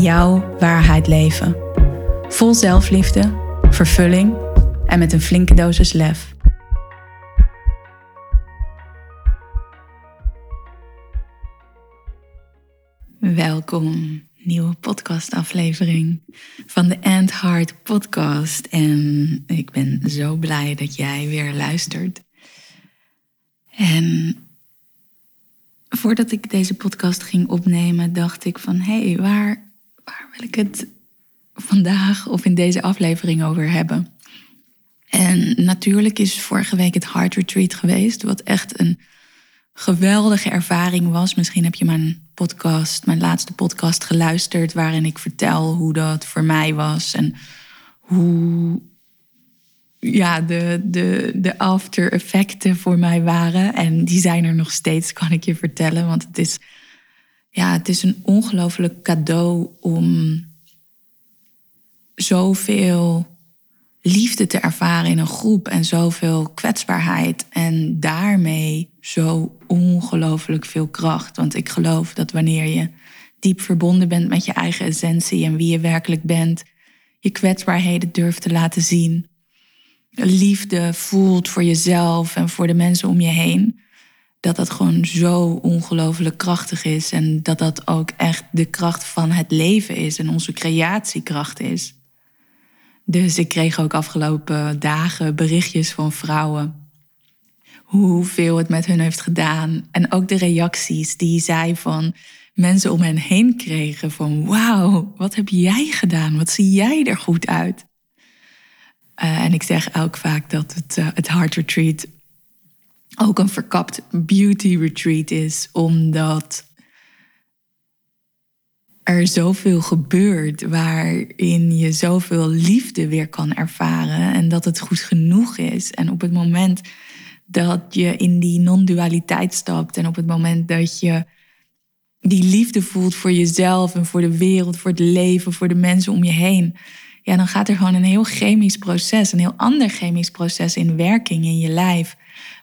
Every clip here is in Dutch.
jouw waarheid leven. Vol zelfliefde, vervulling en met een flinke dosis lef. Welkom, nieuwe podcastaflevering van de End Heart podcast. En ik ben zo blij dat jij weer luistert. En voordat ik deze podcast ging opnemen, dacht ik van hé, hey, waar waar wil ik het vandaag of in deze aflevering over hebben? En natuurlijk is vorige week het Heart Retreat geweest, wat echt een geweldige ervaring was. Misschien heb je mijn podcast, mijn laatste podcast geluisterd, waarin ik vertel hoe dat voor mij was en hoe ja, de, de, de after effecten voor mij waren. En die zijn er nog steeds, kan ik je vertellen. Want het is ja, het is een ongelooflijk cadeau om zoveel liefde te ervaren in een groep en zoveel kwetsbaarheid en daarmee zo ongelooflijk veel kracht. Want ik geloof dat wanneer je diep verbonden bent met je eigen essentie en wie je werkelijk bent, je kwetsbaarheden durft te laten zien, liefde voelt voor jezelf en voor de mensen om je heen, dat dat gewoon zo ongelooflijk krachtig is. En dat dat ook echt de kracht van het leven is en onze creatiekracht is. Dus ik kreeg ook afgelopen dagen berichtjes van vrouwen. Hoeveel het met hun heeft gedaan. En ook de reacties die zij van mensen om hen heen kregen. Van wauw, wat heb jij gedaan? Wat zie jij er goed uit? Uh, en ik zeg ook vaak dat het, uh, het Heart Retreat ook een verkapt beauty retreat is, omdat er zoveel gebeurt waarin je zoveel liefde weer kan ervaren en dat het goed genoeg is. En op het moment dat je in die non-dualiteit stapt en op het moment dat je die liefde voelt voor jezelf en voor de wereld, voor het leven, voor de mensen om je heen, ja, dan gaat er gewoon een heel chemisch proces, een heel ander chemisch proces in werking in je lijf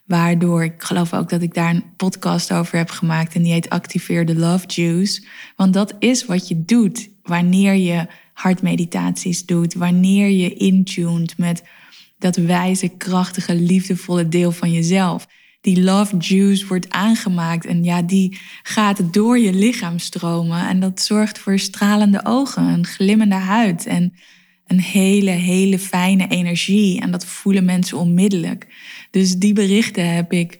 Waardoor ik geloof ook dat ik daar een podcast over heb gemaakt. En die heet Activeer de Love Juice. Want dat is wat je doet wanneer je hartmeditaties doet. Wanneer je intuned met dat wijze, krachtige, liefdevolle deel van jezelf. Die love juice wordt aangemaakt en ja, die gaat door je lichaam stromen. En dat zorgt voor stralende ogen, een glimmende huid en een hele, hele fijne energie. En dat voelen mensen onmiddellijk. Dus die berichten heb ik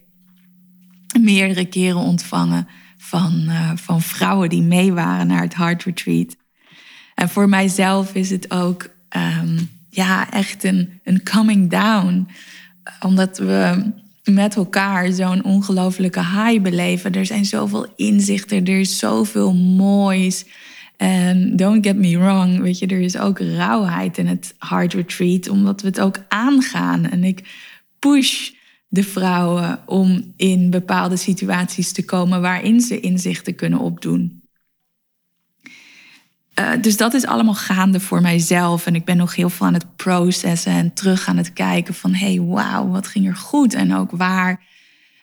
meerdere keren ontvangen van, uh, van vrouwen die mee waren naar het Heart Retreat. En voor mijzelf is het ook um, ja, echt een, een coming down. Omdat we met elkaar zo'n ongelofelijke high beleven. Er zijn zoveel inzichten, er is zoveel moois. En don't get me wrong, weet je, er is ook rauwheid in het Heart Retreat, omdat we het ook aangaan. En ik push de vrouwen om in bepaalde situaties te komen waarin ze inzichten kunnen opdoen. Uh, dus dat is allemaal gaande voor mijzelf. En ik ben nog heel veel aan het processen en terug aan het kijken van... hé, hey, wauw, wat ging er goed? En ook waar,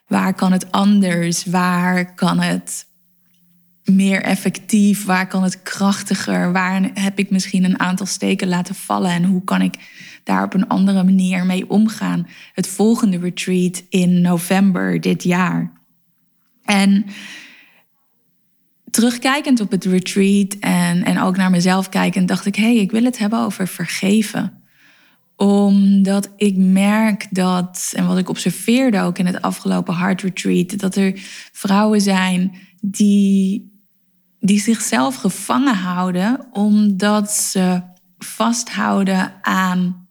waar kan het anders? Waar kan het meer effectief? Waar kan het krachtiger? Waar heb ik misschien een aantal steken laten vallen? En hoe kan ik daar op een andere manier mee omgaan? Het volgende retreat in november dit jaar. En terugkijkend op het retreat en, en ook naar mezelf kijkend, dacht ik: hé, hey, ik wil het hebben over vergeven omdat ik merk dat, en wat ik observeerde ook in het afgelopen Heart Retreat, dat er vrouwen zijn die die zichzelf gevangen houden omdat ze vasthouden aan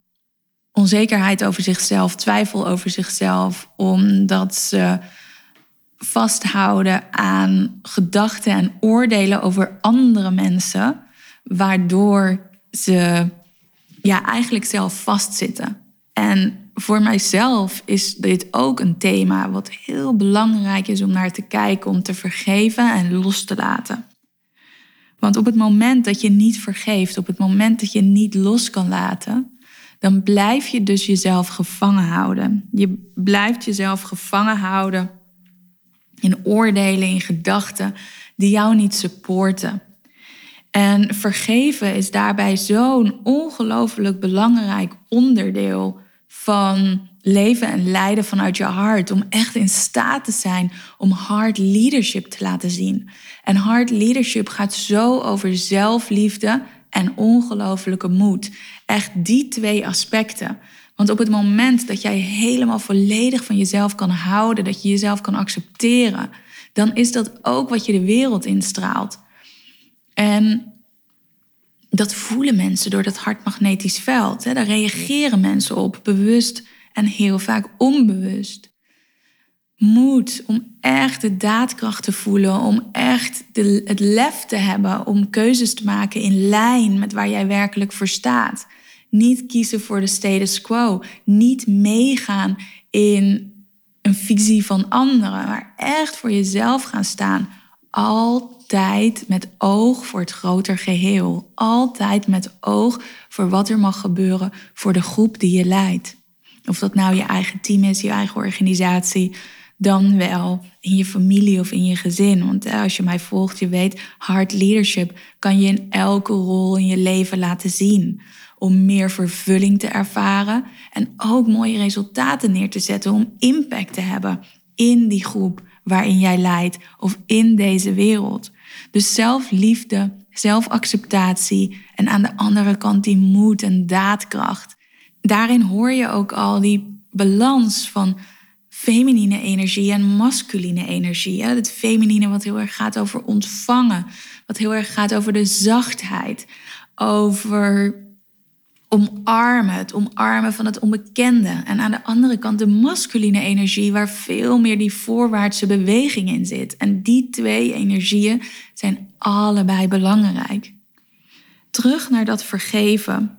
onzekerheid over zichzelf, twijfel over zichzelf, omdat ze vasthouden aan gedachten en oordelen over andere mensen, waardoor ze ja, eigenlijk zelf vastzitten. En voor mijzelf is dit ook een thema wat heel belangrijk is om naar te kijken, om te vergeven en los te laten. Want op het moment dat je niet vergeeft, op het moment dat je niet los kan laten, dan blijf je dus jezelf gevangen houden. Je blijft jezelf gevangen houden in oordelen, in gedachten die jou niet supporten. En vergeven is daarbij zo'n ongelooflijk belangrijk onderdeel van leven en leiden vanuit je hart. Om echt in staat te zijn om hard leadership te laten zien. En hard leadership gaat zo over zelfliefde en ongelofelijke moed. Echt die twee aspecten. Want op het moment dat jij helemaal volledig van jezelf kan houden, dat je jezelf kan accepteren, dan is dat ook wat je de wereld instraalt. En dat voelen mensen door dat hartmagnetisch veld. Daar reageren mensen op, bewust en heel vaak onbewust. Moed om echt de daadkracht te voelen, om echt de, het lef te hebben om keuzes te maken in lijn met waar jij werkelijk voor staat. Niet kiezen voor de status quo, niet meegaan in een visie van anderen, maar echt voor jezelf gaan staan. Altijd met oog voor het groter geheel. Altijd met oog voor wat er mag gebeuren voor de groep die je leidt. Of dat nou je eigen team is, je eigen organisatie, dan wel in je familie of in je gezin. Want eh, als je mij volgt, je weet, hard leadership kan je in elke rol in je leven laten zien. Om meer vervulling te ervaren en ook mooie resultaten neer te zetten om impact te hebben in die groep waarin jij leidt of in deze wereld. Dus zelfliefde, zelfacceptatie en aan de andere kant die moed en daadkracht. Daarin hoor je ook al die balans van feminine energie en masculine energie. Het feminine wat heel erg gaat over ontvangen, wat heel erg gaat over de zachtheid, over omarmen, het omarmen van het onbekende. En aan de andere kant de masculine energie, waar veel meer die voorwaartse beweging in zit. En die twee energieën zijn allebei belangrijk. Terug naar dat vergeven.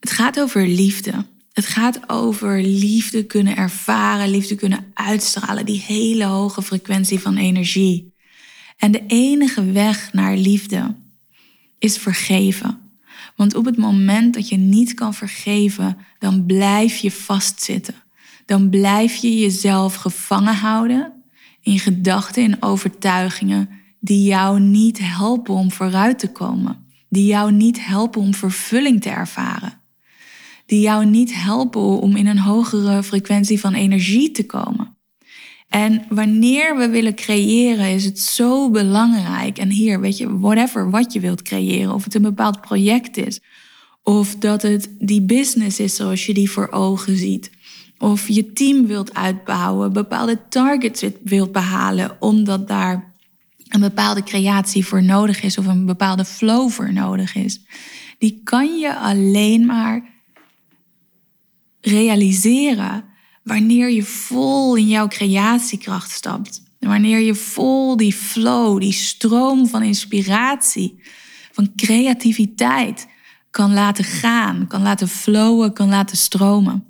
Het gaat over liefde. Het gaat over liefde kunnen ervaren, liefde kunnen uitstralen, die hele hoge frequentie van energie. En de enige weg naar liefde is vergeven. Want op het moment dat je niet kan vergeven, dan blijf je vastzitten. Dan blijf je jezelf gevangen houden in gedachten en overtuigingen die jou niet helpen om vooruit te komen. Die jou niet helpen om vervulling te ervaren die jou niet helpen om in een hogere frequentie van energie te komen. En wanneer we willen creëren, is het zo belangrijk. En hier, weet je, whatever wat je wilt creëren, of het een bepaald project is, of dat het die business is zoals je die voor ogen ziet, of je team wilt uitbouwen, bepaalde targets wilt behalen, omdat daar een bepaalde creatie voor nodig is of een bepaalde flow voor nodig is. Die kan je alleen maar realiseren wanneer je vol in jouw creatiekracht stapt. Wanneer je vol die flow, die stroom van inspiratie, van creativiteit kan laten gaan, kan laten flowen, kan laten stromen.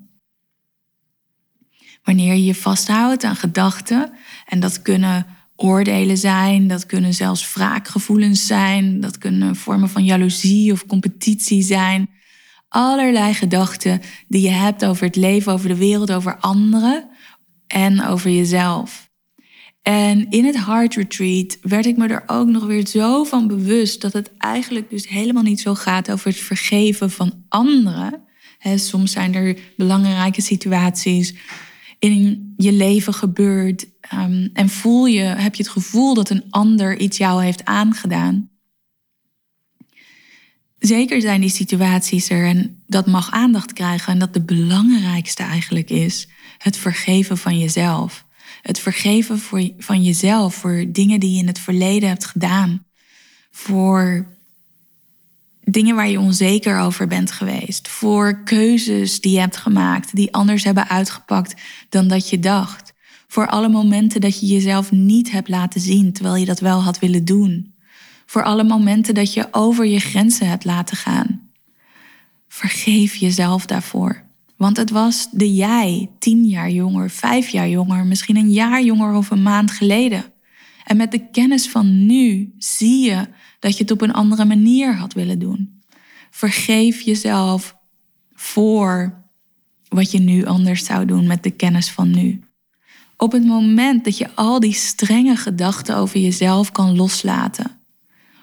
Wanneer je je vasthoudt aan gedachten, en dat kunnen oordelen zijn, dat kunnen zelfs wraakgevoelens zijn, dat kunnen vormen van jaloezie of competitie zijn allerlei gedachten die je hebt over het leven, over de wereld, over anderen en over jezelf. En in het Heart Retreat werd ik me er ook nog weer zo van bewust dat het eigenlijk dus helemaal niet zo gaat over het vergeven van anderen. soms zijn er belangrijke situaties in je leven gebeurd ehm, en voel je, heb je het gevoel dat een ander iets jou heeft aangedaan. Zeker zijn die situaties er en dat mag aandacht krijgen en dat de belangrijkste eigenlijk is het vergeven van jezelf. Het vergeven voor, van jezelf voor dingen die je in het verleden hebt gedaan. Voor dingen waar je onzeker over bent geweest. Voor keuzes die je hebt gemaakt die anders hebben uitgepakt dan dat je dacht. Voor alle momenten dat je jezelf niet hebt laten zien terwijl je dat wel had willen doen Voor alle momenten dat je over je grenzen hebt laten gaan. Vergeef jezelf daarvoor. Want het was de jij, tien jaar jonger, vijf jaar jonger, misschien een jaar jonger of een maand geleden. En met de kennis van nu zie je dat je het op een andere manier had willen doen. Vergeef jezelf voor wat je nu anders zou doen met de kennis van nu. Op het moment dat je al die strenge gedachten over jezelf kan loslaten,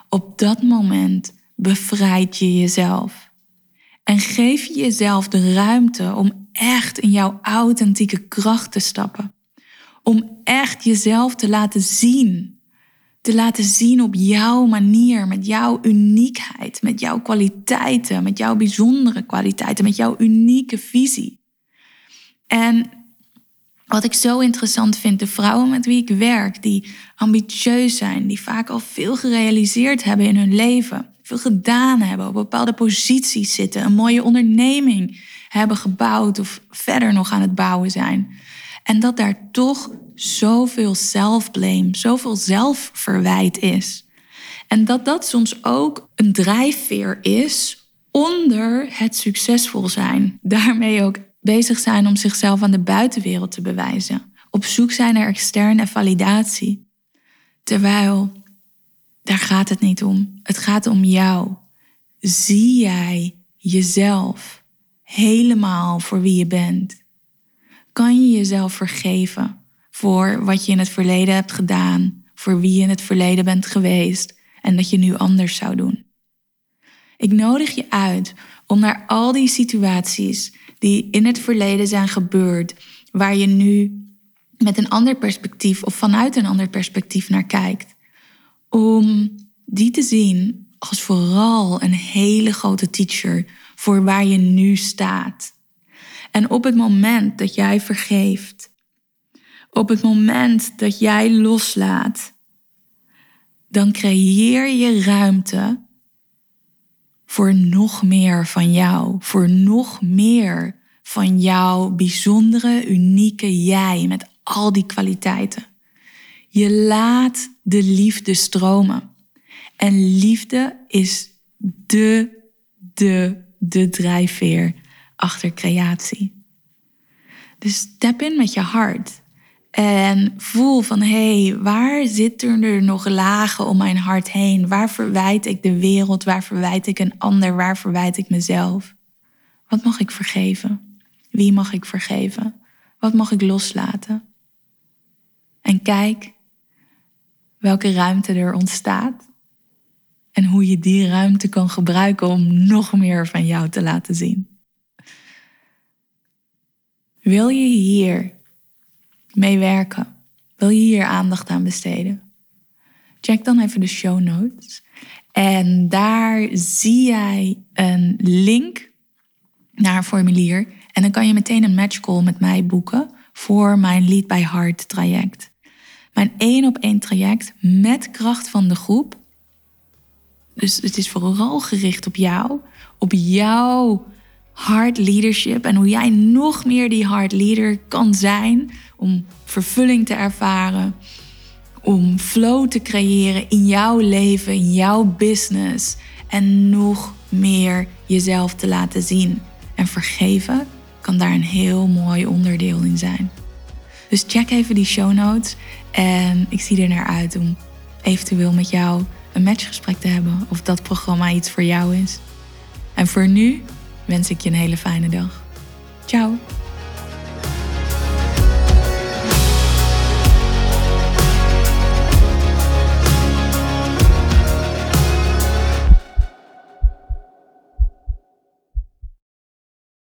op dat moment bevrijd je jezelf. En geef je jezelf de ruimte om echt in jouw authentieke kracht te stappen. Om echt jezelf te laten zien. Te laten zien op jouw manier, met jouw uniekheid, met jouw kwaliteiten, met jouw bijzondere kwaliteiten, met jouw unieke visie. En wat ik zo interessant vind, de vrouwen met wie ik werk, die ambitieus zijn, die vaak al veel gerealiseerd hebben in hun leven, veel gedaan hebben, op bepaalde posities zitten, een mooie onderneming hebben gebouwd of verder nog aan het bouwen zijn. En dat daar toch zoveel self-blame, zoveel zelfverwijt is. En dat dat soms ook een drijfveer is onder het succesvol zijn. Daarmee ook bezig zijn om zichzelf aan de buitenwereld te bewijzen. Op zoek zijn naar externe validatie. Terwijl daar gaat het niet om. Het gaat om jou. Zie jij jezelf helemaal voor wie je bent? Kan je jezelf vergeven voor wat je in het verleden hebt gedaan, voor wie je in het verleden bent geweest en dat je nu anders zou doen? Ik nodig je uit om naar al die situaties die in het verleden zijn gebeurd, waar je nu met een ander perspectief of vanuit een ander perspectief naar kijkt, om die te zien als vooral een hele grote teacher voor waar je nu staat. En op het moment dat jij vergeeft, op het moment dat jij loslaat, dan creëer je ruimte voor nog meer van jou, voor nog meer van jouw bijzondere, unieke jij met al die kwaliteiten. Je laat de liefde stromen. En liefde is de, de, de drijfveer achter creatie. Dus step in met je hart. En voel van hé, hey, waar zitten er nog lagen om mijn hart heen? Waar verwijt ik de wereld? Waar verwijt ik een ander? Waar verwijt ik mezelf? Wat mag ik vergeven? Wie mag ik vergeven? Wat mag ik loslaten? En kijk welke ruimte er ontstaat. En hoe je die ruimte kan gebruiken om nog meer van jou te laten zien. Wil je hier mee werken? Wil je hier aandacht aan besteden? Check dan even de show notes. En daar zie jij een link naar een formulier. En dan kan je meteen een match call met mij boeken voor mijn Lead by Heart traject. Mijn één op één traject met kracht van de groep. Dus het is vooral gericht op jou, op jouw hard leadership en hoe jij nog meer die hard leader kan zijn om vervulling te ervaren, om flow te creëren in jouw leven, in jouw business en nog meer jezelf te laten zien. En vergeven kan daar een heel mooi onderdeel in zijn. Dus check even die show notes en ik zie er naar uit om eventueel met jou een matchgesprek te hebben of dat programma iets voor jou is. En voor nu wens ik je een hele fijne dag. Ciao!